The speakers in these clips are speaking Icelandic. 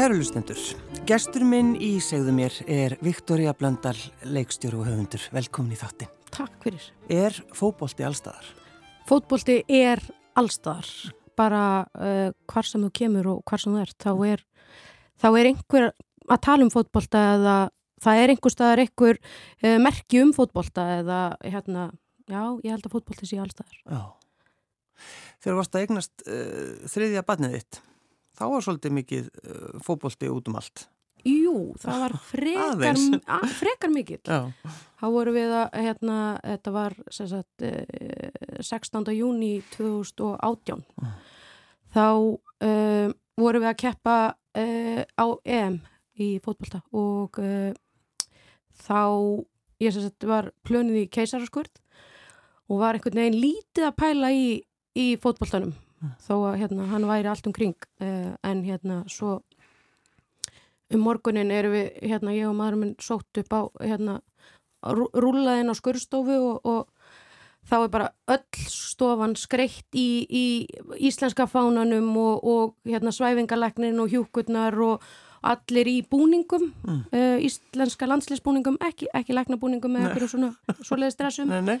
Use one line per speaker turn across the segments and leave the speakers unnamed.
Kærulustendur, gestur minn í segðu mér er Viktoria Blöndal, leikstjóru og höfundur. Velkomin í þáttin.
Takk fyrir.
Er fótbólti allstaðar?
Fótbólti er allstaðar. Bara uh, hvar sem þú kemur og hvar sem þú ert. Þá er, þá er einhver að tala um fótbólta eða það er einhver staðar einhver uh, merki um fótbólta eða hérna, já, ég held að fótbólti sé allstaðar.
Já. Þegar varst að eignast uh, þriðja barnið þitt, þá var svolítið mikið uh, fótbólti út um allt.
Jú, það var frekar,
Aðeins.
a, frekar mikill.
Já.
Þá voru við að, hérna, þetta var sagt, eh, 16. júni 2018. Þá um, voru við að keppa uh, á EM í fótbolta og uh, þá, ég sem sagt, var plönuð í keisaraskurð og var einhvern veginn lítið að pæla í, í fótboltanum þó að hérna, hann væri allt um kring uh, en hérna svo um morgunin erum við, hérna, ég og maður minn sótt upp á, hérna, rú- rúllað inn á skurðstofu og, og þá er bara öll stofan skreitt í, í íslenska fánanum og, og hérna, svæfingalæknin og hjúkurnar og allir í búningum,
Mm.
uh, íslenska landslisbúningum, ekki, ekki læknabúningum eða einhverjum svona, svoleiði stressum
Nei, nei.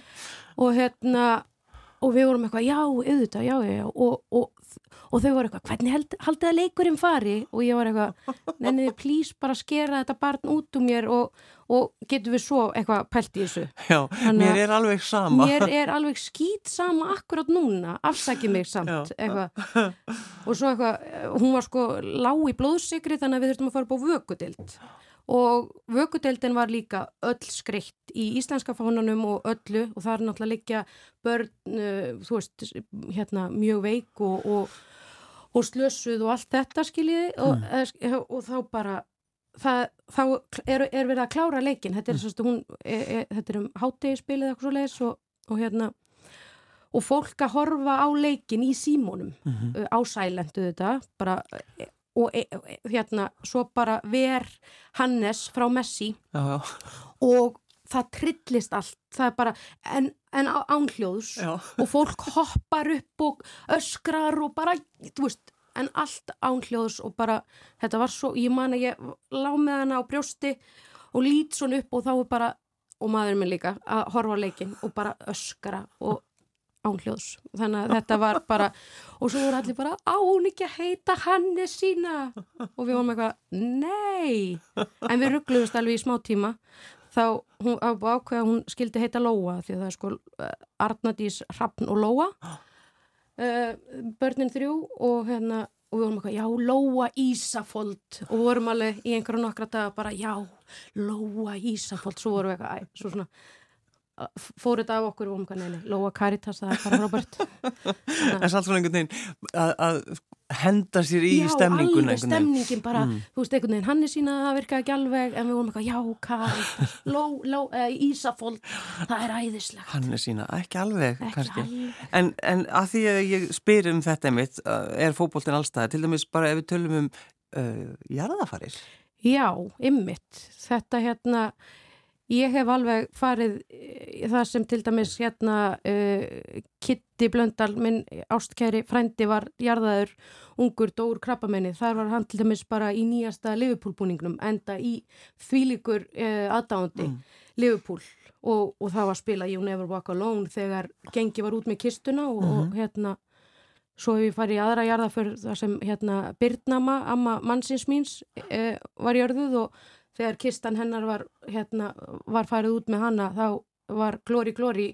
og hérna og við vorum eitthvað, já, auðvitað, já, já, já. Og, og, og þau voru eitthvað, hvernig held, haldið að leikurinn fari? Og ég var eitthvað, nenniði plís bara skera þetta barn út úr mér og, og getum við svo eitthvað pælt í þessu?
Já,
Þannig
mér er alveg sama.
mér er alveg skýt sama akkurat núna, afsækið mig samt
Já.
eitthvað. Og svo eitthvað, hún var sko lág í blóðsikri þannig að við þurftum að fara á vökudild og vökudeildin var líka öll skreitt í íslenska fánanum og öllu og það er náttúrulega líka börn, uh, þú veist, hérna mjög veik og, og, og slössuð og allt þetta skiljiði og, mm. og þá bara það, þá er, er verið að klára leikin þetta er, mm. hún, er, er, þetta er um hátegispilið eitthvað svo leiðis og, og hérna og fólk að horfa á leikin í símónum
Mhm.
uh, ásælendu þetta bara, eh, og e, e, hérna svo bara ver Hannes frá Messi
Já, já.
og það trillist allt það er bara, en, en ánhljóðs
Já.
og fólk hoppar upp og öskrar og bara, þú veist en allt ánhljóðs og bara þetta var svo, ég man að ég lá með hana á brjósti og lít svona upp og þá er bara, og maður minn líka að horfa á leikin og bara öskra og ánhljóðs þannig að þetta var bara og svo voru allir bara á hún ekki að heita Hannes sína? Og við vorum eitthvað, nei. En við ruggluðumst alveg í smá tíma. Þá hún ákveða hún skildi heita Lóa því að það er sko uh, Arnadís, Hrafn og Lóa. Uh, börnin þrjú og hérna og við vorum eitthvað, já, Lóa Ísafold. Og vorum alveg í einhverja nokkra daga bara, já, Lóa Ísafold. Svo vorum við eitthvað, æ, svo svona fóruð af okkur nei, nei, Lóa Karitas, það er bara Robert
En samt svona einhvern veginn að, að henda sér í
já,
stemninguna.
alveg
einhvern veginn.
stemningin bara,
Mm.
þú veist, einhvern veginn hann er sína, það virkaði ekki alveg, en við vorum eitthvað, já, Karitas, Ló, Ló, uh, Ísafold það er æðislegt
Hann er sína, ekki alveg,
ekki
kannski.
alveg
En, en að því að ég spyr um þetta einmitt, uh, er fótboltin allstæði, til dæmis bara ef við tölum um uh, jarðafarir.
Já, ymmit. Þetta hérna, ég hef alveg farið í það sem til dæmis hérna uh, Kitty Blöndal, minn ástkæri frændi var jarðaður ungur dór krabbamenni. Þar var hann til dæmis bara í nýjasta Liverpool-búningnum, enda í þvílíkur uh, aðdáðandi
Mm.
Liverpool og, og það var spilað You Never Walk Alone þegar gengi var út með kistuna og, og hérna Svo hef ég farið í aðra jarða fyrir það sem hérna Birnama, amma mannsins míns, e, var jörðuð og þegar kistan hennar var, hérna, var farið út með hana þá var Glóri Glóri,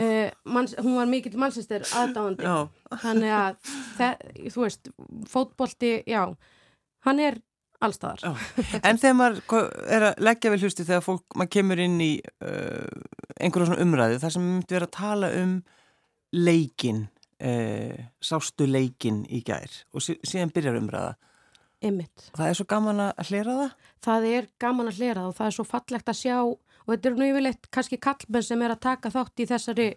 e, manns, hún var mikill mannsistir aðdáðandi. Þannig að, það, þú veist, fótbolti, já, hann er allstaðar.
En þegar maður er að leggja vel hlusti þegar fólk, maður kemur inn í uh, einhverjum svona umræðu, þar sem myndi vera að tala um leikin, uh, sástu leikin í gær og sí, síðan byrjar umræða.
Ymmit.
Það er svo gaman að hlera það.
Það er gaman að hlera og það er svo fallegt að sjá og þetta er nú yfirleitt kannski kallmenn sem er að taka þátt í þessari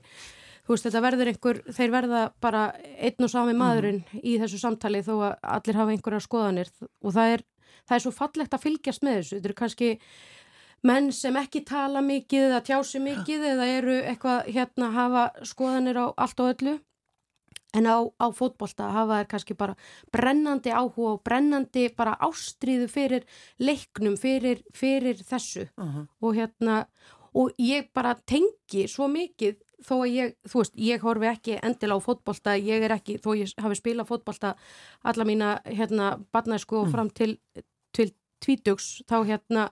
þú veist þetta verður einhver, þeir verða bara einn og sami maðurinn í þessu samtali þó að allir hafa einhverja skoðanir og það er, það er svo fallegt að fylgjast með þessu, þetta eru kannski menn sem ekki tala mikið eða tjási mikið eða eru eitthvað hérna hafa skoðanir á allt og öllu en á, á fótbolta hafa þær kannski bara brennandi áhuga og brennandi bara ástríðu fyrir leiknum, fyrir, fyrir þessu
uh -huh.
og hérna og ég bara tengi svo mikið þó að ég, þú veist, ég horfi ekki endil á fótbolta, ég er ekki þó ég hafi spilað fótbolta alla mína hérna, barnæsku og
Mm.
fram til, til tvítugs, þá hérna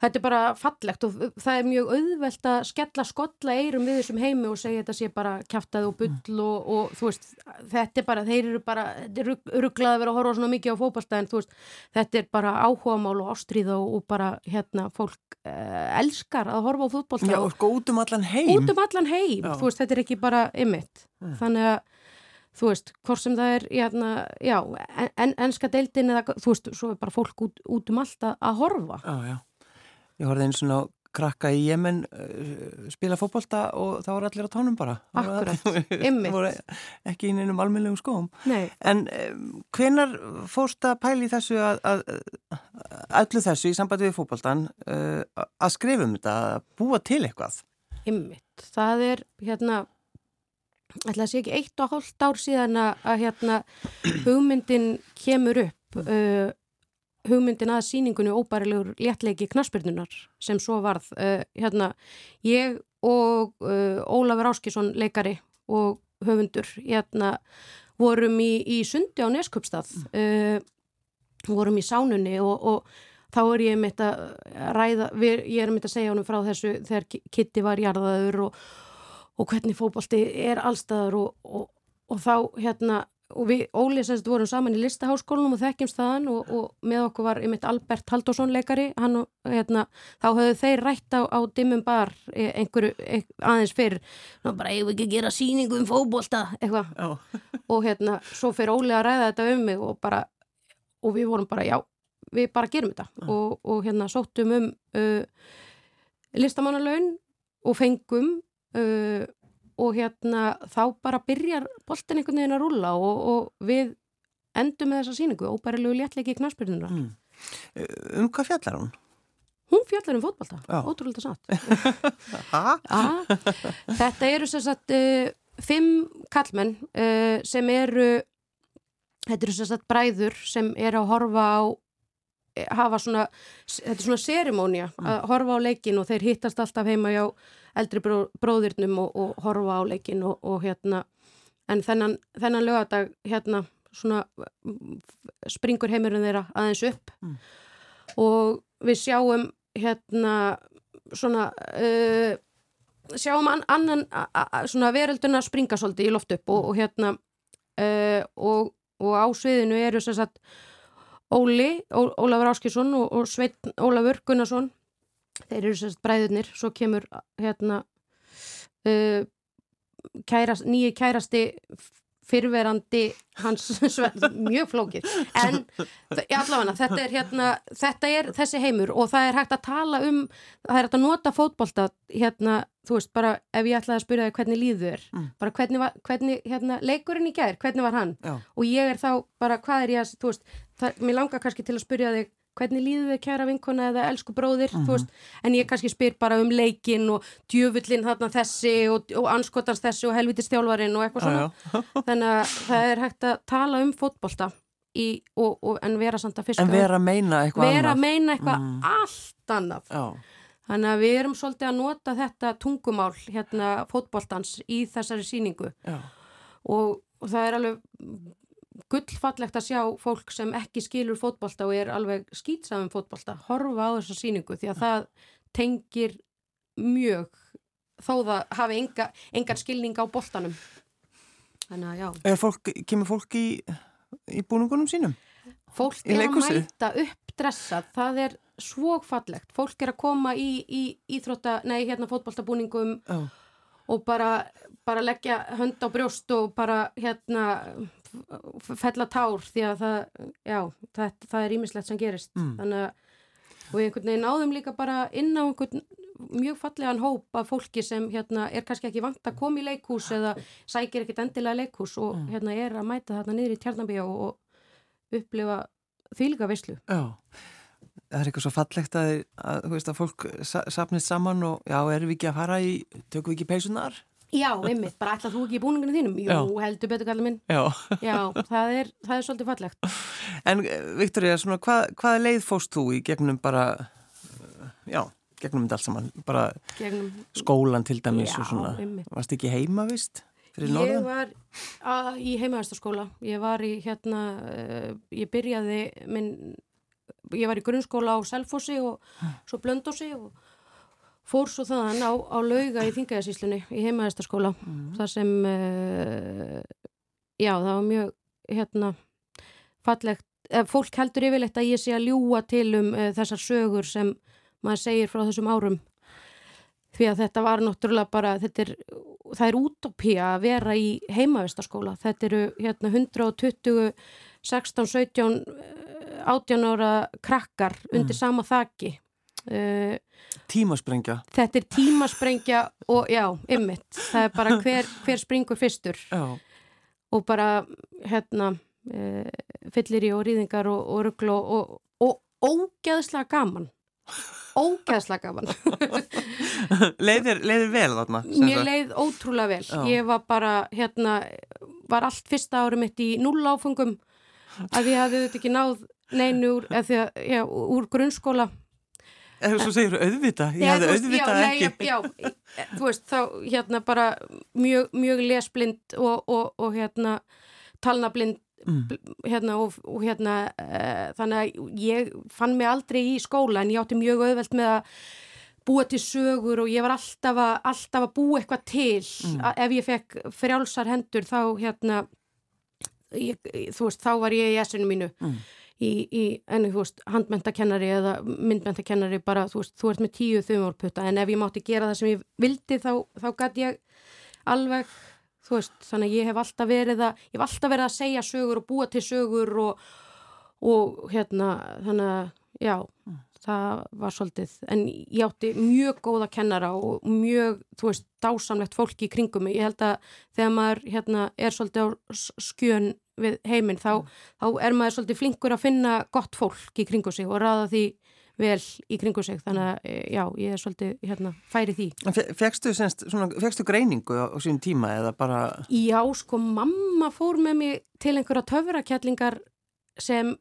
þetta er bara fallegt og það er mjög auðvelt að skella skolla eirum við þessum heimi og segja þetta sé bara kjáftað og bull og, og þú veist, þetta er bara, þeir eru bara þetta er rugglað að vera að horfa svona mikið á fótbolta en þú veist, þetta er bara áhugamál og ástríða og, og bara hérna fólk uh, elskar að horfa á fótbolta
Já,
og
sko út um allan heim.
út um allan heim,
Já.
þú veist, þetta er ekki bara ymmit,
Mm.
þannig að þú veist, hvort sem það er hérna, já, en, en, enska deildin eða, þú veist, svo er bara fólk út, út um allt að, að horfa
Já, já. Ég horfði einu svona á krakka í Jemen uh, spila fótbolta og það voru allir á tánum bara. Það
Akkurat,
allir-
einmitt.
voru ekki inn innum almennlegum skóum.
Nei,
En um, hvenar fórst að pæli þessu að, að, að öllu þessu í sambandi við fótboltan uh, að skrifa um þetta, að búa til eitthvað?
ymmit það er, hérna ætla að sé ekki eitt og hálft ár síðan að, að hérna hugmyndin kemur upp uh, hugmyndin að síningunni óbærilegur léttleiki knaspirnunar sem svo varð uh, hérna, ég og uh, Ólafur Áskisson leikari og höfundur hérna, vorum í, í sundi á Neskupstað uh, vorum í sánunni og, og þá er ég mitt að ræða, við, ég er mitt að segja honum frá þessu þegar Ki- Kitty var jarðaður og, og hvernig fótbolti er allstaðar og, og þá hérna og við Óli semst vorum saman í listaháskólanum og þekkjumst þaðan og, og með okkur var einmitt Albert Haldursson leikari. Hann, og, hérna, þá höfðu þeir rætt á, á dimmum bar e, einhverju e, aðeins fyrr. Ná, bara eigum við ekki gera sýningu um fótbolta eitthvað.
Já.
og hérna svo fyrir Óli að ræða þetta um mig og bara og við vorum bara já, við bara gerum þetta. Og, og hérna sóttum um uh, listamannalaun og fengum uh, og hérna þá bara byrjar boltin einhvern veginn að rúlla og, og við endum með þessa síningu, óbærilegu léttleiki knarspyrnuna.
Mm. Um hvað fjallar hún?
Hún fjallar um fótbolta,
Já.
ótrúlega satt. Þetta eru sem sagt uh, fimm kallmenn uh, sem eru þetta eru sem sagt bræður sem eru að horfa á eh, hafa svona, þetta er svona serimónia að horfa á leikin og þeir hittast alltaf heima hjá eldri bró, bróðirnum og, og horfa á leikin og, og hérna en þennan, þennan lögadag hérna svona mm, springur heimurinn þeirra aðeins upp
Mm.
og við sjáum hérna svona uh, sjáum an, annan a, a, svona verölduna springa svolítið í loft upp og, og hérna uh, og, og á sviðinu eru sem sagt Óli, Ó, Ólafur Áskisson og, og Sveitn Ólafur Gunnarsson. Þeir eru sagt bræðurnir. Svo kemur hérna uh, kærast, nýji kærasti fyrverandi hans mjög flókið en allavega þetta er hérna þetta er þessi heimur og það er hægt að tala um það er hægt að nota fótbolta hérna, þú veist, bara ef ég ætlaði að spyrja þig hvernig líður þér,
Mm.
bara hvernig, var, hvernig hérna, leikurinn í gær, hvernig var hann
Já.
og ég er þá bara, hvað er ég að þú veist, það, mér langar kannski til að spyrja þig hvernig líður þið kæra vinkona eða elsku bróðir, þú veist, en ég kannski spyr bara um leikin og djöfullin þarna þessi og, og anskotans þessi og helvitis þjálfarinn og eitthvað svona
Já, já.
þannig að það er hægt að tala um fótbolta í, og, og, en vera samt að fiska
En vera að meina eitthvað
vera að meina eitthvað
Mm.
allt annað
Já.
þannig að við erum svolítið að nota þetta tungumál hérna fótboltans í þessari síningu
Já.
og, og það er alveg gullfallegt að sjá fólk sem ekki skilur fótbolta og er alveg skýtsamum fótbolta, horfa á þessa síningu því að það tengir mjög þó það hafi enga, engar skilning á boltanum. Þannig að já.
Er fólk, kemur fólk í, í búningunum sínum?
fólk er að mæta uppdressað. Það er svo fallegt. Fólk er að koma í, í íþrótta nei hérna fótboltabúningum
Já.
og bara, bara leggja hönd á brjóst og bara hérna f- fella tár því að það, já, það, það er ímislegt sem gerist
Mm.
þannig að og einhvern veginn náðum líka bara inn á einhvern mjög fallegan hóp af fólki sem hérna er kannski ekki vant að koma í leikhús eða sækir ekkit endilega leikhús og
Mm.
hérna er að mæta þarna niður í tjarnabíu og upplifa þvílga veislu.
Já. Það er eitthvað svo fallegt að, að, að fólk sa- safnist saman og já, erum við ekki að fara í, tökum við ekki peysunar?
Já, einmitt, bara ætlað þú ekki í búninginu þínum? Jú,
Já.
heldur betur kallið minn.
Já.
Já, það er, það er svolítið fallegt.
En Viktoria, svona, hvað, hvað leið fóst þú í gegnum bara, já, gegnum þetta allt saman, bara
Gegnum,
skólan til dæmis
Já,
og svona,
einmitt.
varst ekki heima vist
ég
norðan?
var að, í heimaðastaskóla. Ég var í hérna, uh, ég byrjaði minn, ég var í grunnskóla á Selfossi og svo Blöndósi og fór svo þaðan á, á lauga í Þingæðasíslunni í heimaðastaskóla. Það sem, uh, já, það var mjög, hérna, fallegt. Eh, fólk heldur yfirleitt að ég sé að ljúa til um uh, þessar sögur sem maður segir frá þessum árum. Því að þetta var náttúrulega bara, þetta er, það er útopía að vera í heimavistaskóla. Þetta eru hérna 120, 16, 17, eh, 18 ára krakkar undir sama þaki. Uh,
Tímasprengja.
þetta er tímasprengja og já, ymmit. Það er bara hver, hver springur fyrstur
Já.
og bara hérna uh, fyllir í og rýðingar og, og ruggl og, og, og ógeðslega gaman. Ógeðslega gaman.
leiðir, leiðir vel þarna?
Mér leið ótrúlega vel.
Já.
Ég var bara, hérna, var allt fyrsta ári mitt í null áfengum að ég hafði þetta ekki náð neinu úr, að, já, úr grunnskóla.
Eða svo segir auðvita, ég hefði auðvita
já,
ekki.
Já, já, þú veist, þá, hérna, bara mjög, mjög lesblind og, og, og hérna, talnablind
Mm.
hérna og, og hérna uh, þannig að ég fann mig aldrei í skóla en ég átti mjög auðvelt með að búa til sögur og ég var alltaf að, alltaf að búa eitthvað til
Mm.
að, ef ég fekk frjálsar hendur þá hérna ég, þú veist, þá var ég í essinu mínu
Mm.
Í, í enni, þú veist, handmentakennari eða myndmentakennari bara, þú veist, þú ert með tíu þumórputta en ef ég mátti gera það sem ég vildi þá, þá gæti ég alveg þú veist, þannig ég hef alltaf verið að ég hef alltaf verið að segja sögur og búa til sögur og, og hérna, þannig að já, það var svolítið en ég átti mjög góða kennara og mjög, þú veist, dásamlegt fólki í kringum mig, ég held að þegar maður hérna er svolítið á skjön við heiminn, þá, þá er maður svolítið flinkur að finna gott fólk í kringum sig og ræða því vel í kringum sig, þannig að eh, já, ég er svolítið hérna færi því.
Fekstu, semst, svona, fekstu greiningu á, á sín tíma eða bara,
Já, sko, mamma fór með mig til einhverja töfrakjallingar sem,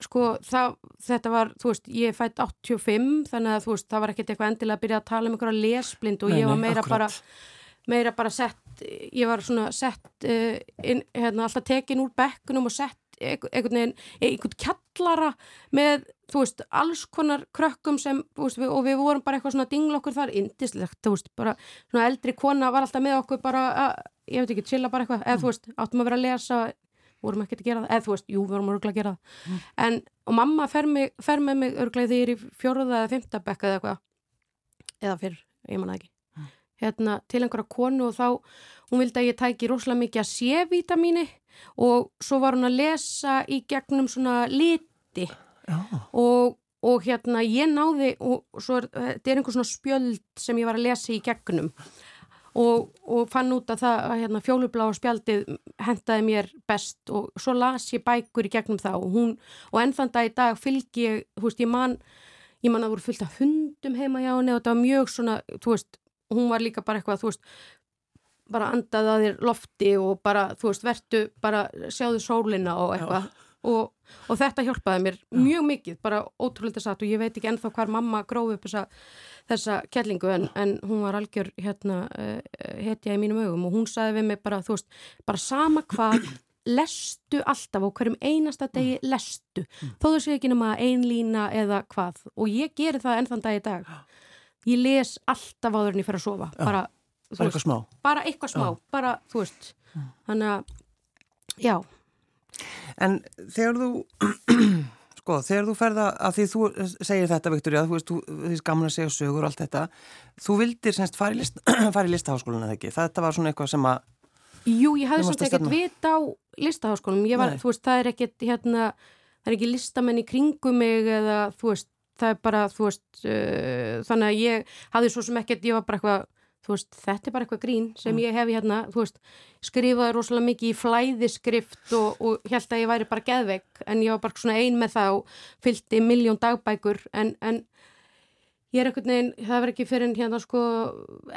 sko, það, þetta var, þú veist, ég fætt 85, þannig að, þú veist, það var ekkert eitthvað endilega að byrja að tala um einhverja lesblind og
Nei,
ég var
nei,
meira
akkúrat.
bara, meira bara sett, ég var svona sett, uh, inn, hérna, alltaf tekin úr bekkunum og sett einhvern veginn, einhvern kjallara með, þú veist, alls konar krökkum sem, veist, við, og við vorum bara eitthvað svona dinglokkur þar, indislegt, þú veist, bara svona eldri kona var alltaf með okkur bara að, ég veit ekki, chilla bara eitthvað, eða þú veist, áttum að vera að lesa, vorum ekkert að gera það, eða þú veist, jú, við vorum örgulega að gera það, en, og mamma fer, mig, fer með mig örgulega því ég er í fjóruða eða fymta bekka eða eitthvað, eða fyrr, ég manna ekki, hérna, til einhverja konu og þá, hún vildi að ég tæki rosalega mikið að C-vítamíni og svo var hún að lesa í gegnum svona liti. Og, og hérna ég náði og svo er, þetta er einhver svona spjöld sem ég var að lesa í gegnum. Og, og fann út að það að hérna, fjólubláa spjaldið hentaði mér best og svo las ég bækur í gegnum það og hún og enn þann dag í dag fylgi ég, þú veist, ég man ég man að voru fullt af hundum heima hjá henni og þetta var mjög svona, þú veist hún var líka bara eitthvað, þú veist bara andaði að þér lofti og bara, þú veist, vertu bara sjáðu sólina og eitthvað. Og, og þetta hjálpaði mér mjög mikið, bara ótrúlega satt og ég veit ekki ennþá hvar mamma grófi upp þessa, þessa kellingu en, en hún var algjör hérna uh, hetja í mínum augum og hún saði við mig bara, þú veist, bara sama hvað lestu alltaf og hverjum einasta degi lestu, þó þú sé ekki nema ein lína eða hvað. Og ég geri það ennþann dag í dag ég les alltaf áður en ég fer að sofa. Bara, þú
bara eitthvað smá.
bara eitthvað smá, bara, þú veist. Þannig að, já.
En þegar þú, sko, þegar þú ferða, að því þú segir þetta, Viktoria, þú veist, þú, er gaman að segja sögur og allt þetta, þú vildir semst fara í, list, í listaháskólan eða ekki? Þetta var svona eitthvað sem að,
Jú, ég hafði samt ekkert vit á listaháskólanum, ég var,
Nei.
þú veist, það er ekkert hérna, það er ekki listamenn í kringum mig eða, þú veist, það er bara, þú veist, uh, þannig að ég hafði svo sem ekkert, ég var bara eitthvað, þú veist, þetta er bara eitthvað grín sem
Mm.
ég hef hérna, þú veist, skrifaði rosalega mikið í flæðiskrift og, og held að ég væri bara geðveik, en ég var bara svona ein með það og fylgdi miljón dagbækur, en, en ég er einhvern veginn, það verður ekki fyrir hérna sko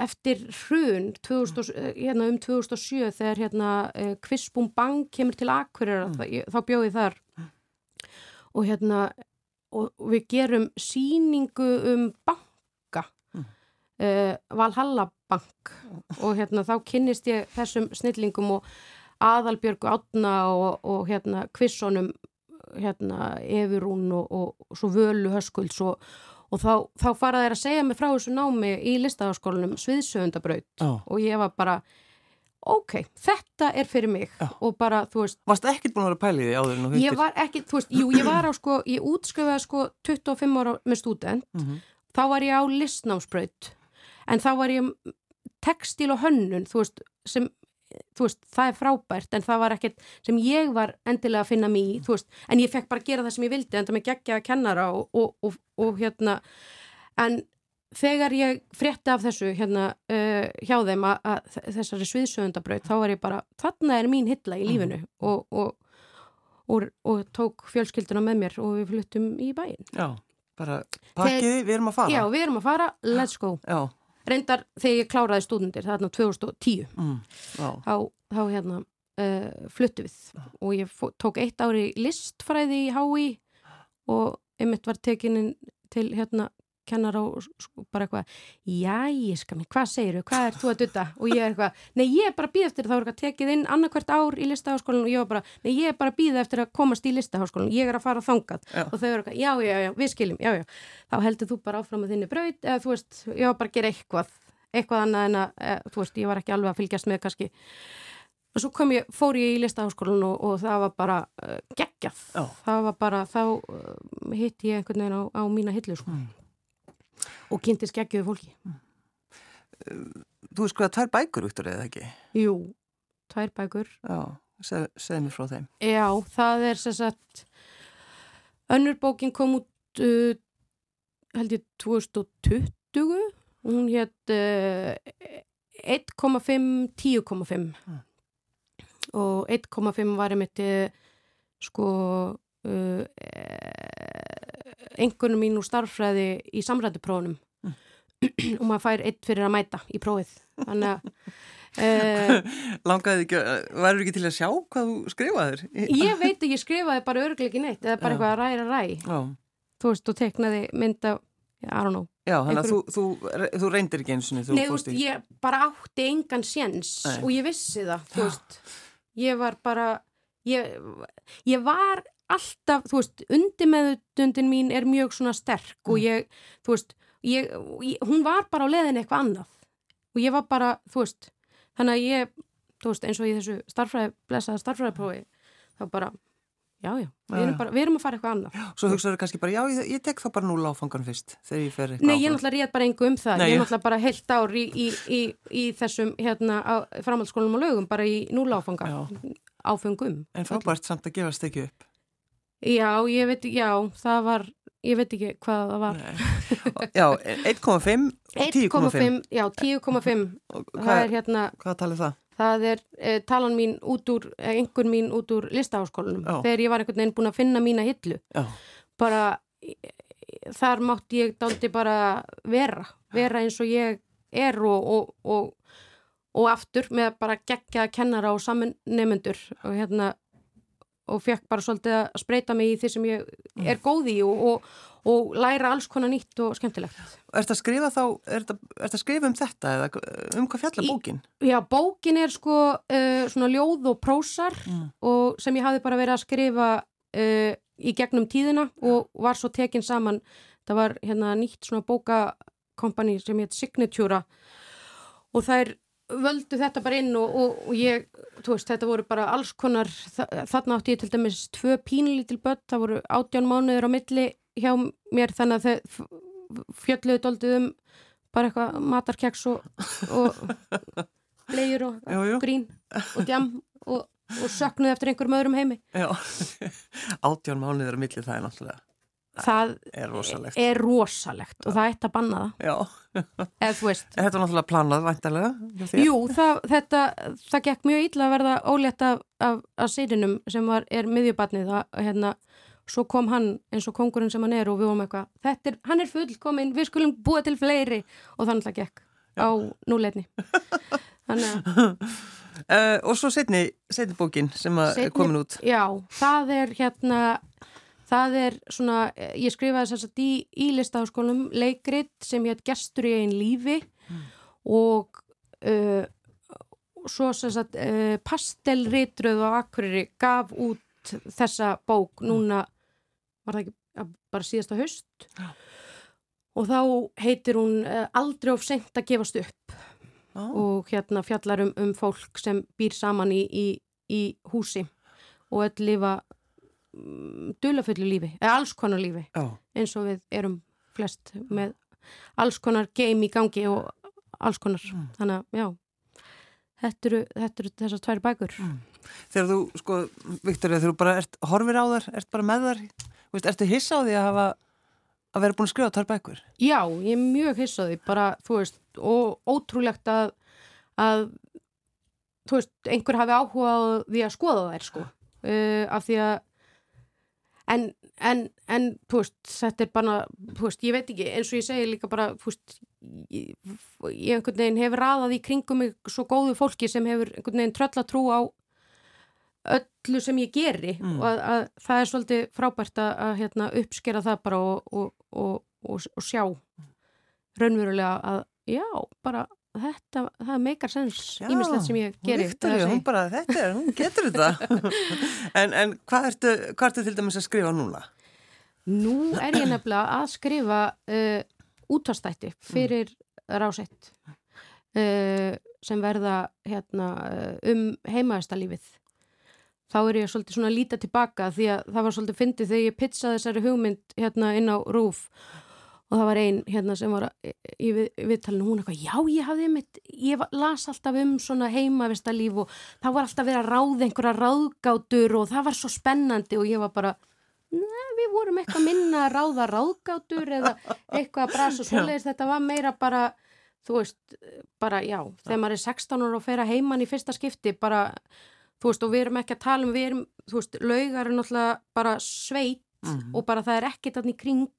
eftir hrun 2000, hérna um 2007 þegar hérna eh, Kvisbúm Bang kemur til Akureyra, mm. þá bjóði þar og hérna og við gerum síningu um banka mm. uh, Valhalla bank og hérna þá kynnist ég þessum snillingum og Aðalbjörgu Átna og, og hérna Kvissonum hérna Efurún og, og, svo Völu Höskulds og og þá, þá faraði þær að segja mig frá þessu námi í listafaskólanum Sviðsöfundabraut oh. og ég var bara ok, þetta er fyrir mig oh. og bara, þú veist
Varst ekkert búin að vera pælið í áður en þú
hittir? Ég var ekkert, þú veist, jú, ég var á sko ég útskrifaði sko 25 ára með student mm -hmm. þá var ég á listnámsbraut en þá var ég textil og hönnun, þú veist, sem þú veist, það er frábært en það var ekkert sem ég var endilega að finna mér í, þú veist, en ég fekk bara að gera það sem ég vildi en það með gegja að kennara og, og, og, og hérna en þegar ég frétti af þessu hérna uh, hjá þeim að, að þessari sviðsögundabraut, þá var ég bara þarna er mín hilla í lífinu. Mm. og tók fjölskylduna með mér og við fluttum í bæin
Já, bara pakkiði, við erum að fara.
Já, við erum að fara, let's go.
Já.
Reyndar þegar ég kláraði stúdendir þarna 2010 mm, þá, þá hérna uh, fluttu við. Já. og ég tók eitt ári listfræði í HÍ og einmitt var tekininn til hérna kennar á bara eitthvað já ég skam mér, hvað segir þú, hvað er þú að dutta? Og ég er eitthvað, nei ég er bara býð eftir þá er eitthvað tekið inn annarkvært ár í listaháskólan og ég var bara, nei ég er bara býð eftir að komast í listaháskólan, ég er að fara þangað. Já. og þau eru eitthvað, já já já, við skiljum, já já. Þá heldur þú bara áfram að þinni braut eða þú veist, ég var bara að gera eitthvað eitthvað annað en að, eða, þú veist, ég var ekki alveg að fylgjast með kannski. Og svo kom ég, fór ég í listaháskólan og, og það var bara uh, geggjað, oh. það var bara þá uh, hitt ég einhvern veginn á, á mína hillu sko. mm og kynnti skeggjuðu fólki.
Þú veist hvað, tvær bækur út úr eða ekki?
Jú, tvær bækur.
Já, seg, segð mér frá þeim.
Já, það er sem sagt önnur bókin kom út uh, held ég 2020 hún hétt uh, 1,5 10,5 mm. og 1,5 var einmitt uh, sko uh, engunum mín úr starffræði í samrættuprófunum mm. og maður fær eitt fyrir að mæta í prófið þannig að
uh, Langaði ekki, værið ekki til að sjá hvað þú skrifaðir?
Ég veit ekki, ég skrifaði bara örglega ekki neitt eða bara eitthvað að ræra ræ Já. þú veist, þú teknaði mynda I don't know
Já, þannig að þú, þú, þú reyndir ekki eins og
Nei, þú veist, ég bara átti engan séns Nei. og ég vissi það, þú veist ég var bara ég, ég var alltaf, þú veist, undirmeðutundin mín er mjög svona sterk mm. og ég, þú veist, ég, hún var bara á leðin eitthvað annað og ég var bara, þú veist, þannig að ég, þú veist, eins og í þessu starfræði, blessaða starfræðiprófi, þá bara, já, já, við erum, bara, við erum að fara eitthvað annað.
Svo hugsaður kannski bara, já, ég, ég tek þá bara núla áfangan fyrst þegar ég fer eitthvað
Nei, ég náttúrulega rétt bara engu um það, Nei, ég náttúrulega bara heilt ár í, í, í, í þessum, hérna, framhaldsskólanum og lögum, bara í núla áfanga, áfengum.
En frábært samt að gefast ekki upp.
Já, ég veit, já, það var, ég veit ekki hvað það var.
já, 1,5 og 10,5.
Já, 10,5. Það er hérna...
Hvað talið það?
Það er eh, talan mín út úr, eh, einhvern mín út úr listaháskólanum. Þegar ég var einhvern veginn búin að finna mína hillu. Já. Bara, þar mátti ég daldi bara vera. Vera eins og ég er og, og, og, og aftur með bara gegja kennara og saman nefnendur og hérna og fekk bara svolítið að spreita mig í því sem ég mm. er góð í og, og, og læra alls konar nýtt og skemmtilegt.
Er þetta að skrifa þá, er þetta að skrifa um þetta eða um hvað fjalla bókin?
Í, já, bókin er sko uh, svona ljóð og prósar mm. og sem ég hafi bara verið að skrifa uh, í gegnum tíðina og var svo tekin saman, það var hérna nýtt svona bókakompani sem heit Signatura og það er völdu þetta bara inn og, og, og ég, þú veist, þetta voru bara alls konar, þarna átti ég til dæmis tvö pínlítil börn, það voru átján mánuður á milli hjá mér þannig að þau fjölluðu doldið um bara eitthvað matarkeks og, og blegjur og jú, jú. grín og djam og, og söknuð eftir einhverjum öðrum heimi
Já, átján mánuður á milli það er náttúrulega
það er rosalegt, er rosalegt og það ætti að banna
það.
Eða þú veist.
Þetta var náttúrulega planað væntalega
Jú, það, þetta, það gekk mjög illa að verða ólétt af, af, af seirinum sem var, er miðjubarnið að hérna, svo kom hann eins og kongurinn sem hann er og við vorum eitthvað, þetta er, hann er fullkominn við skulum búa til fleiri. Og þannig að gekk Já. á núleitni þannig að
uh, og svo setni, setni bókin sem er komin út.
Já, það er hérna það er svona, ég skrifaði þess að í, í listaháskólum leikrit sem ég hef gestur í einn lífi mm. og uh, svo sem sagt uh, pastelritröð á Akureyri gaf út þessa bók mm. núna var það ekki bara síðasta höst ja. og þá heitir hún uh, aldrei of sent að gefast upp ah. og hérna fjallar um, um fólk sem býr saman í, í, í húsi og öll lifa dulafullu lífi, eða alls konar lífi ah. eins og við erum flest með alls konar game í gangi og alls konar, mm. þannig að já þetta eru, þetta eru þessar tvær bækur mm.
Þegar þú, sko, Viktor þegar þú bara ert horfir á þar, ert bara með þar veist, ertu hissa á því að hafa að vera búin að skrifa tvær bækur?
Já, ég er mjög hissa á því, bara, þú veist og ótrúlegt að að, þú veist, einhver hafi áhuga á því að skoða þær, sko uh, af því að en, en, en, veist, þetta er bara, veist, ég veit ekki, eins og ég segi líka bara, veist, ég, ég einhvern veginn hefur raðað í kringum mig svo góðu fólki sem hefur einhvern veginn tröllatrú á öllu sem ég geri mm. og að, að það er svolítið frábært að, að hérna, uppskera það bara og, og, og, og sjá raunverulega að já, bara þetta, það meikar sens ímislegt sem ég geri
Victoria, hún bara, þetta er, hún getur þetta. En, en hvað ertu, hvað ertu til dæmis að skrifa núna?
Nú er ég nefnilega að skrifa uh, útastætti fyrir mm. rásett uh, sem verða hérna, uh, um heimaðistalífið þá er ég svolítið svona að líta tilbaka því að það var svolítið fyndið þegar ég pizzaði þessari hugmynd hérna inn á rúf og það var einn hérna sem var í við, viðtalinu, hún eitthvað, já ég hafði mitt, ég las alltaf um svona heimavistalíf og það var alltaf verið að ráða einhverja ráðgátur og það var svo spennandi. Og ég var bara við vorum eitthvað minna að ráða ráðgátur eða eitthvað að brasa og svoleiðis, þetta var meira bara þú veist, bara já þegar maður er 16 ára og fer að heiman í fyrsta skipti bara, þú veist, og við erum ekki að tala um, við erum, þú veist, laugar er náttúrulega bara sveit mm -hmm. og bara það er ekkit allir kring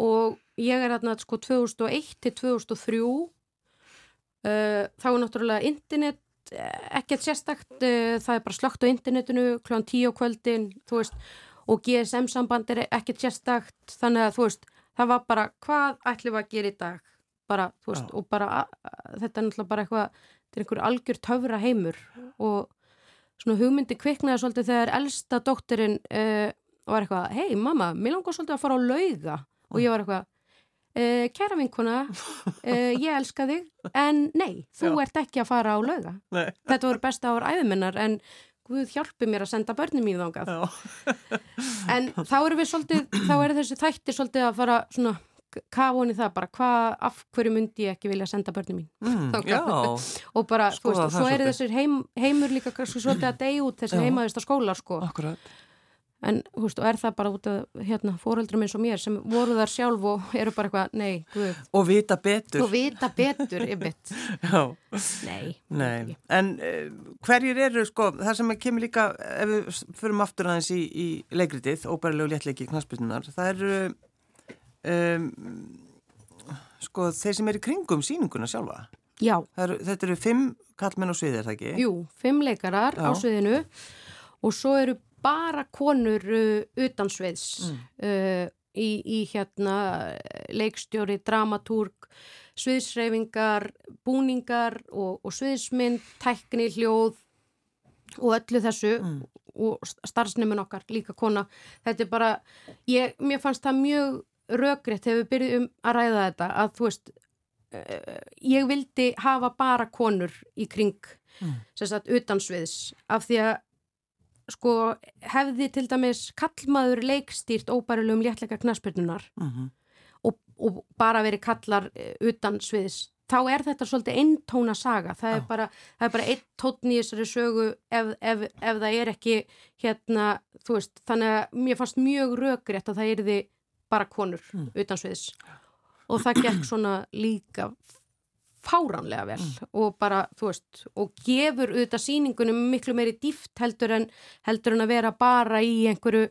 og ég er aðnað sko 2001 til 2003 uh, þá er náttúrulega internet eh, ekkert sérstakt, uh, það er bara slögt á internetinu kl. 10 á kvöldin veist, og GSM samband er ekkert sérstakt þannig að þú veist það var bara hvað ætlum við að gera í dag bara, þú veist, Já. og bara þetta er náttúrulega bara eitthvað þetta er einhver algjör töfra heimur og svona hugmyndi kviknaði svolítið þegar elsta dóttirinn uh, var eitthvað, hei mamma, mér langar svolítið að fara á lauga og ég var eitthvað Uh, kæra vinkuna, uh, ég elska þig en nei, þú Já. ert ekki að fara á lauga. Nei. þetta voru besta ár æðuminnar en Guð hjálpi mér að senda börnum mín þángað en þá eru við svolítið þá eru þessi þættir svolítið að fara svona kafun í það bara hvað, af hverju myndi ég ekki vilja senda börnum mín
mm,
og bara, Skoða, þú veist, svo eru þessir heim, heimur líka svolítið að deyja út þessir heimaðist á skóla sko.
Akkurat
en húst, og er það bara út af hérna, fóreldrum eins og mér sem voru þar sjálf og eru bara eitthvað, nei, guð.
Og vita betur.
Og vita betur, yfir nei,
nei. en uh, hverjir eru sko, það sem kemur líka ef við förum aftur aðeins í, í leikritið, óbærilegu léttleiki knastbyrnunar, það eru um, sko þeir sem eru kringum síninguna sjálfa.
Já.
Eru, þetta eru fimm kallmenn á sviðið, er það ekki?
Jú, fimm leikarar já. á sviðinu. Og svo eru bara konur uh, utansviðs mm. uh, í, í hérna leikstjóri, dramatúrk, sviðsreyfingar, búningar og, og sviðsmynd, tækni, hljóð og öllu þessu mm. og starfsnefnun okkar, líka kona. Þetta er bara, ég, mér fannst það mjög röggriðt þegar við byrjum að ræða þetta að þú veist, uh, ég vildi hafa bara konur í kring, mm. sem sagt, utansviðs af því að sko hefði til dæmis kallmaður leikstýrt óbærilegum léttleika knaspurnunar uh mhm. -huh. og, og bara verið kallar eh, utan sviðis þá er þetta svolítið eintóna saga það er, bara, það er bara einn tótn í þessari sögu ef, ef, ef það er ekki hérna, þú veist þannig að mér fannst mjög rökriðt að það erði bara konur mm. utan sviðis og það gekk svona líka fáránlega vel mm. og bara, þú veist, og gefur auðvitað síningunum miklu meiri dýft heldur en, heldur en að vera bara í einhverju,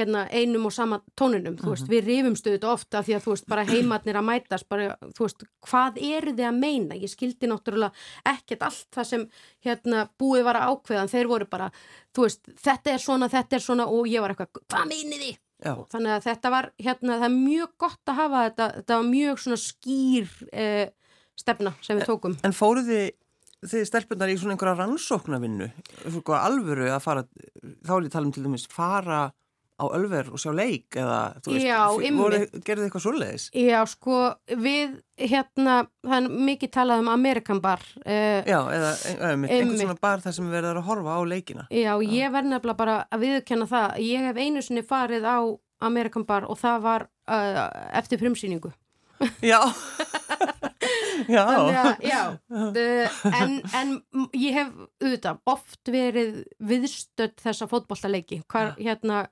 hérna, einum og sama tóninum, þú veist, við rifumstu þetta ofta því að þú veist, bara heimatnir að mætast bara, þú veist, hvað eru þið að meina ég skildi náttúrulega ekkert allt það sem, hérna, búið var að ákveðan þeir voru bara, þú veist þetta er svona, þetta er svona og ég var eitthvað hvað meinið þið?
Já.
Þannig að þetta var, hérna, það er mjög gott að hafa þetta, þetta var mjög svona skýr eh, stefna sem við tókum
En fóruð þið, þið stelpunar í svona einhverja rannsóknarvinnu, alvöru að fara, þá er ég tala um til dæmis fara á ölver og sjá leik eða, veist,
Já,
voru, gerðu þið eitthvað svoleiðis?
Já, sko, við, hérna, það er mikið talað um Amerikan bar uh,
Já, eða einhvern svona bar þar sem við verðum að horfa á leikina.
Já, ég verð nefnilega bara að viðurkenna það. Ég hef einu sinni farið á Amerikan Bar og það var uh, eftir frumsýningu.
Já, já,
að, já, uh, en, en ég hef auðvitað oft verið viðstödd þessa fótbollaleiki. Hvar, hérna,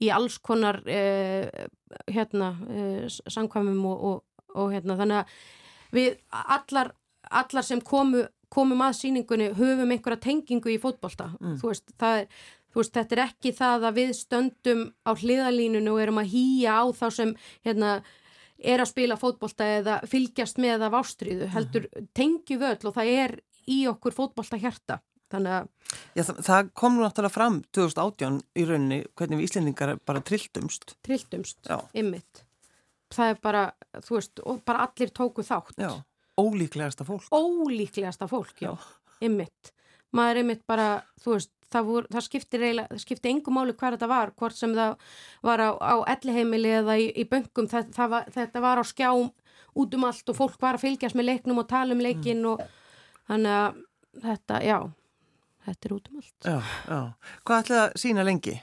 í alls konar, uh, hérna, uh, samkvæmum og, og, og hérna, þannig að við allar, allar sem komu, komum að sýningunni höfum einhverja tengingu í fótbolta. Þú veist, það er, þú veist, þetta er ekki það að við stöndum á hliðalínunu og erum að hýja á þá sem hérna, er að spila fótbolta eða fylgjast með af ástriðu, heldur tengjum öll og það er í okkur fótbolta hjarta. Þannig að,
já það, það kom nú náttúrulega fram 2018 í rauninni hvernig við Íslendingar bara trilltumst.
trilltumst, ymmit. Það er bara, þú veist, bara allir tóku þátt.
Já, ólíklegasta fólk.
Ólíklegasta fólk, já, ymmit. Maður er ymmit bara, þú veist, það, vor, það það skiptir engum máli hver þetta var, hvort sem það var á, á elliheimili eða í, í böngum, það, það var, þetta var á skjám út um allt og fólk var að fylgjast með leiknum og tala um leikin og þannig að þetta, já, þetta er út um allt.
Já, já. Hvað ætlaði að sína lengi?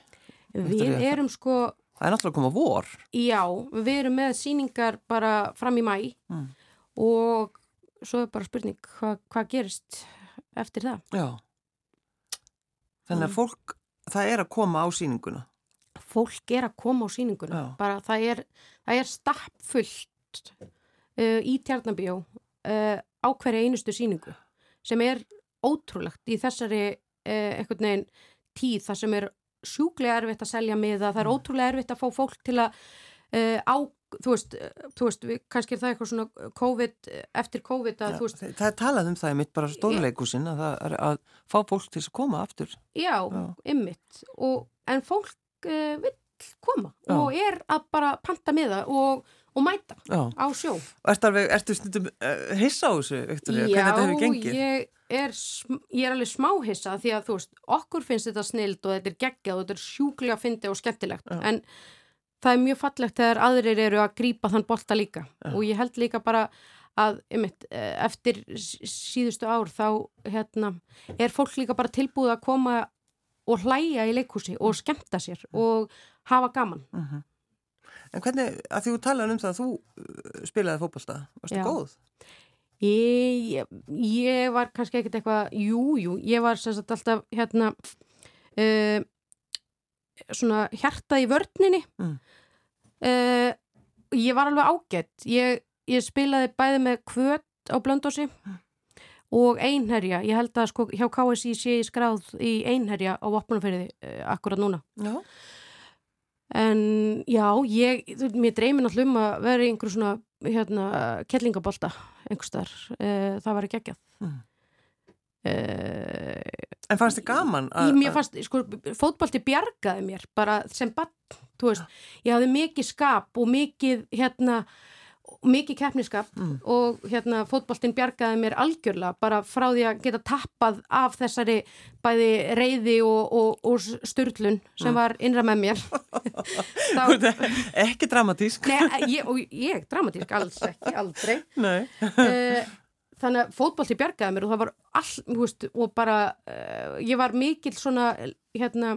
Við erum sko,
Það er náttúrulega að koma vor.
já, við erum með sýningar bara fram í mæ
Mm.
og svo er bara spurning hva, hvað gerist eftir það.
Já. Þannig að
Mm.
fólk, það er að koma á síninguna.
Fólk er að koma á sýninguna,
Já.
bara það er, það er stappfullt uh, í tjarnabíó uh, á hverja einustu sýningu sem er ótrúlegt í þessari uh, einhvern veginn tíð þar sem er sjúklega erfitt að selja miða, það er ótrúlega erfitt að fá fólk til að uh, á, þú veist, uh, þú veist við, kannski er það eitthvað svona COVID, eftir COVID að
Já,
þú veist,
það, það er talað um það í mitt bara stórleikusinn að það er að fá fólk til að koma aftur.
já,
Já.
ymmit en fólk uh, vill koma
Já.
og er að bara panta miða og, og mæta
Já.
á sjó
ertu alveg, ertu stundum uh, hissa á þessu, Viktoria, hvernig þetta hefur gengið?
ég er, ég er alveg smáhissa því að þú veist, okkur finnst þetta snild og þetta er geggjað og þetta er sjúklega fyndi og skemmtilegt
Já.
en það er mjög fallegt þegar aðrir eru að grípa þann bolta líka
Já.
og ég held líka bara að einmitt, eh, eftir síðustu ár þá hérna, er fólk líka bara tilbúið að koma og hlæja í leikhúsi og skemmta sér og hafa gaman
Mhm. En hvernig, að því þú talaði um það að þú uh, spilaði fótbolta, varstu
Já.
góð?
Ég, ég var kannski ekkert eitthvað, jú, jú, ég var sagt alltaf hérna uh, svona hjartað í vörninni
Mm.
Uh, ég var alveg ágætt ég, ég spilaði bæði með kvöt á blöndósi og einherja, ég held að sko hjá KSI sé ég skráð í einherja á vopnumferði uh, akkurat núna
Já.
En já, ég, mér dreymir náttúrulega um að vera í einhverju svona hérna, kettlingabólta einhverstaðar, uh, það var ekki ekki
Mm. En fannst þið gaman?
Mér fannst, sko, fótbolti bjargaði mér bara sem bann, veist ég hafði mikið skap og mikið hérna, mikið keppniskap
Mm.
og hérna fótboltin bjargaði mér algjörlega bara frá því að geta tappað af þessari bæði reyði og, og, og styrlun sem
Mm.
var innra með mér þá,
Ekki dramatísk.
Nei, ég, og ég, dramatísk, alls ekki, aldrei. Uh, þannig að fótbolti bjargaði mér og það var all, veist, og bara, uh, ég var mikill svona, hérna,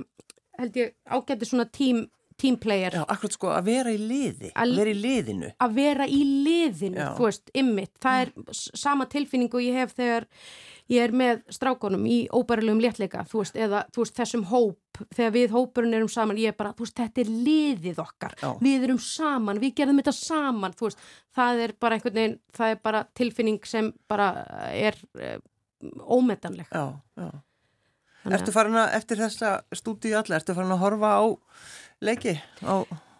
held ég, ágætti svona tím, tímplayer.
Já, akkurat sko að vera í liði, að vera í liðinu.
Að vera í liðinu,
Já.
þú veist, ymmit. Það er s- sama tilfinningu ég hef þegar ég er með strákonum í óbærilegum léttleika, þú veist, eða þú veist, þessum hóp, þegar við hópurinn erum saman, ég er bara, þú veist, þetta er liðið okkar,
Já.
við erum saman, við gerðum þetta saman, þú veist, það er bara einhvern veginn, það er bara tilfinning sem bara er uh, ómetanleg.
Já, já. Ertu farin að, eftir þessa stúdíu allir, ertu farin að horfa á leiki á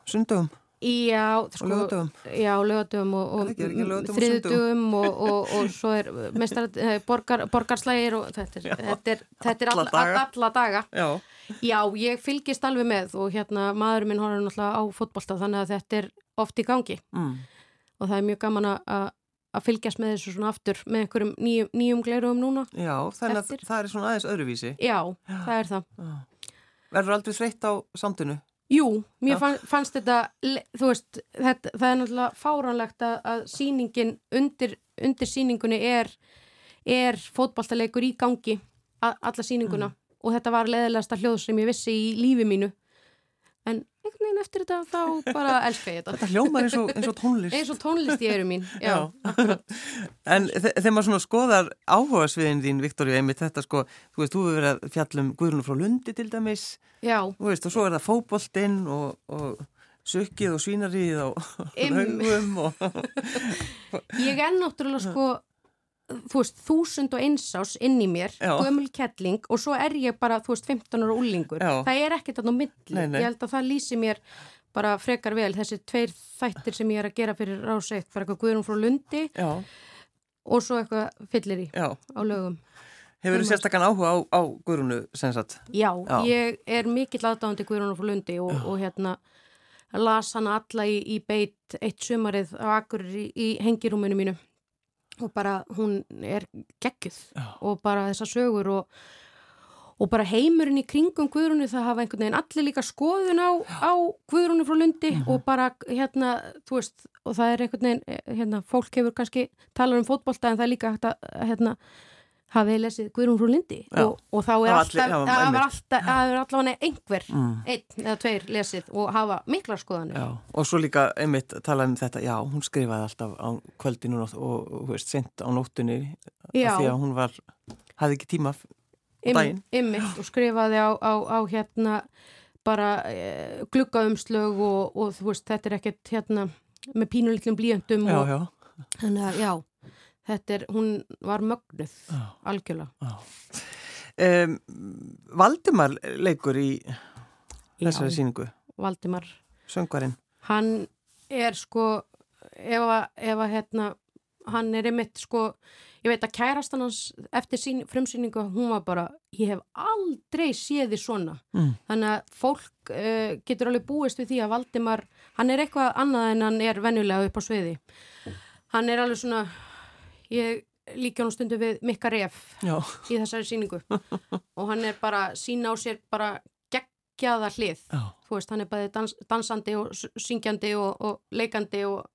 sundugum?
Já,
sko, lögatöfum
og, og þriðutöfum og, og, og svo er mestar, eh, borgar, borgarslægir og þetta er, já, þetta er, þetta er alla, all, daga, alla daga.
Já.
já, ég fylgist alveg með og hérna maðurinn minn horfður náttúrulega á fótballta þannig að þetta er oft í gangi mm. og það er mjög gaman að að fylgjast með þessu svona aftur með einhverjum nýjum, nýjum gleirum núna
Já, þannig að það er svona aðeins öðruvísi
Já, já. það er það
Verður aldrei þreytt á samtunu?
Jú, mér fann, fannst þetta, þú veist, þetta, það er náttúrulega fáránlegt að, að síningin undir, undir síningunni er, er fótballtalegur í gangi, a, alla síninguna mm. og þetta var leðilegasta hljóð sem ég vissi í lífi mínu en einhvern veginn eftir þetta þá bara elska ég þetta.
Þetta hljómar eins og, eins og tónlist.
Eins og tónlist ég eru mín, já,
já. En þegar maður svona skoðar áhuga sviðin þín, Viktor, einmitt þetta sko, þú veist, þú hefur verið að fjallum Guðrún frá Lundi til dæmis.
Já.
Veist, og svo er það fókboltinn og, og sökkið og svínarið og haugum og
Ég er náttúrulega sko þú veist, þúsund og einsás inn í mér, gömul kettling og svo er ég bara, þú veist, 15 ára úlingur Já. það er ekkert alltaf milli, nei, nei. ég held að það lýsi mér bara frekar vel þessi tveir þættir sem ég er að gera fyrir ráseitt, bara eitthvað Guðrún frá Lundi
Já.
og svo eitthvað fyllir í á lögum.
Hefur þú sérstakann áhuga á, á Guðrúnu sensat?
Já, Já, ég er mikill aðdáðandi Guðrúnu frá Lundi og, og hérna las hana alla í, í beitt eitt sumarið á akkur í, í hengirúminu mínu og bara hún er geggjuð Já. og bara þessa sögur og, og bara heimurinn í kringum Guðrúnu það hafa einhvern veginn allir líka skoðun á, á Guðrúnu frá Lundi mm -hmm. og bara hérna, þú veist, og það er einhvern veginn, eh, hérna, fólk hefur kannski talað um fótbolta en það er líka hægt að, hérna hafið lesið Guðrún frú Lindi og, og þá er alltaf, það er alltaf allavega einhver, mm. einn eða tveir lesið og hafa mikla skoðanir.
Já. og svo líka einmitt talað um þetta já, hún skrifaði alltaf á kvöldinu og, og, og veist, sent á nóttunni því að hún var, hafði ekki tíma á daginn.
einmitt og skrifaði á, á, á hérna bara e, gluggaumslög og þú veist, þetta er ekkert hérna með pínulitlum blíjöndum
og
þannig að já þetta er, hún var mögnuð já. algjörlega.
Um, Valdimar leikur í þessari síningu
Valdimar.
Söngvarinn.
Hann er sko ef að hérna hann er einmitt sko ég veit að kærastan hans eftir sín, frumsýningu hún var bara, ég hef aldrei séð því svona. Mm. þannig að fólk uh, getur alveg búist við því að Valdimar, hann er eitthvað annað en hann er venjulega upp á sviði. Hann er alveg svona ég líka hann stundu við Mikka Ref
Já.
í þessari síningu og hann er bara sína á sér bara geggjaða hlið. Þú veist, hann er bæði dans, dansandi og syngjandi og, og leikandi og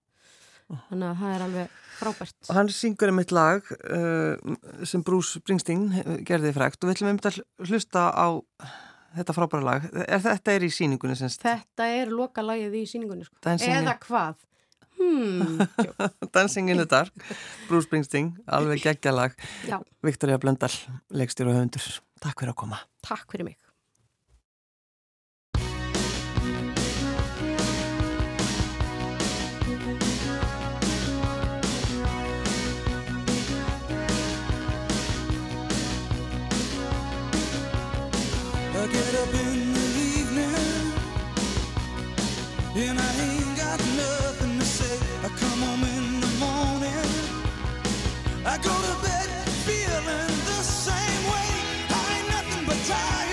þannig að það er alveg frábært.
Og hann syngur um eitt lag uh, sem Bruce Springsteen gerði frækt og við ætlum um þetta hlusta á þetta frábæra lag. Er, þetta er í síningunni semst
þetta er loka lagið í síningunni sko. eða hvað Hmm,
Dancing in the Dark Bruce Springsteen, alveg geggjalag. Viktoria Blöndal, leikstjóru og höfundur. Takk fyrir að koma.
Takk fyrir mig
time.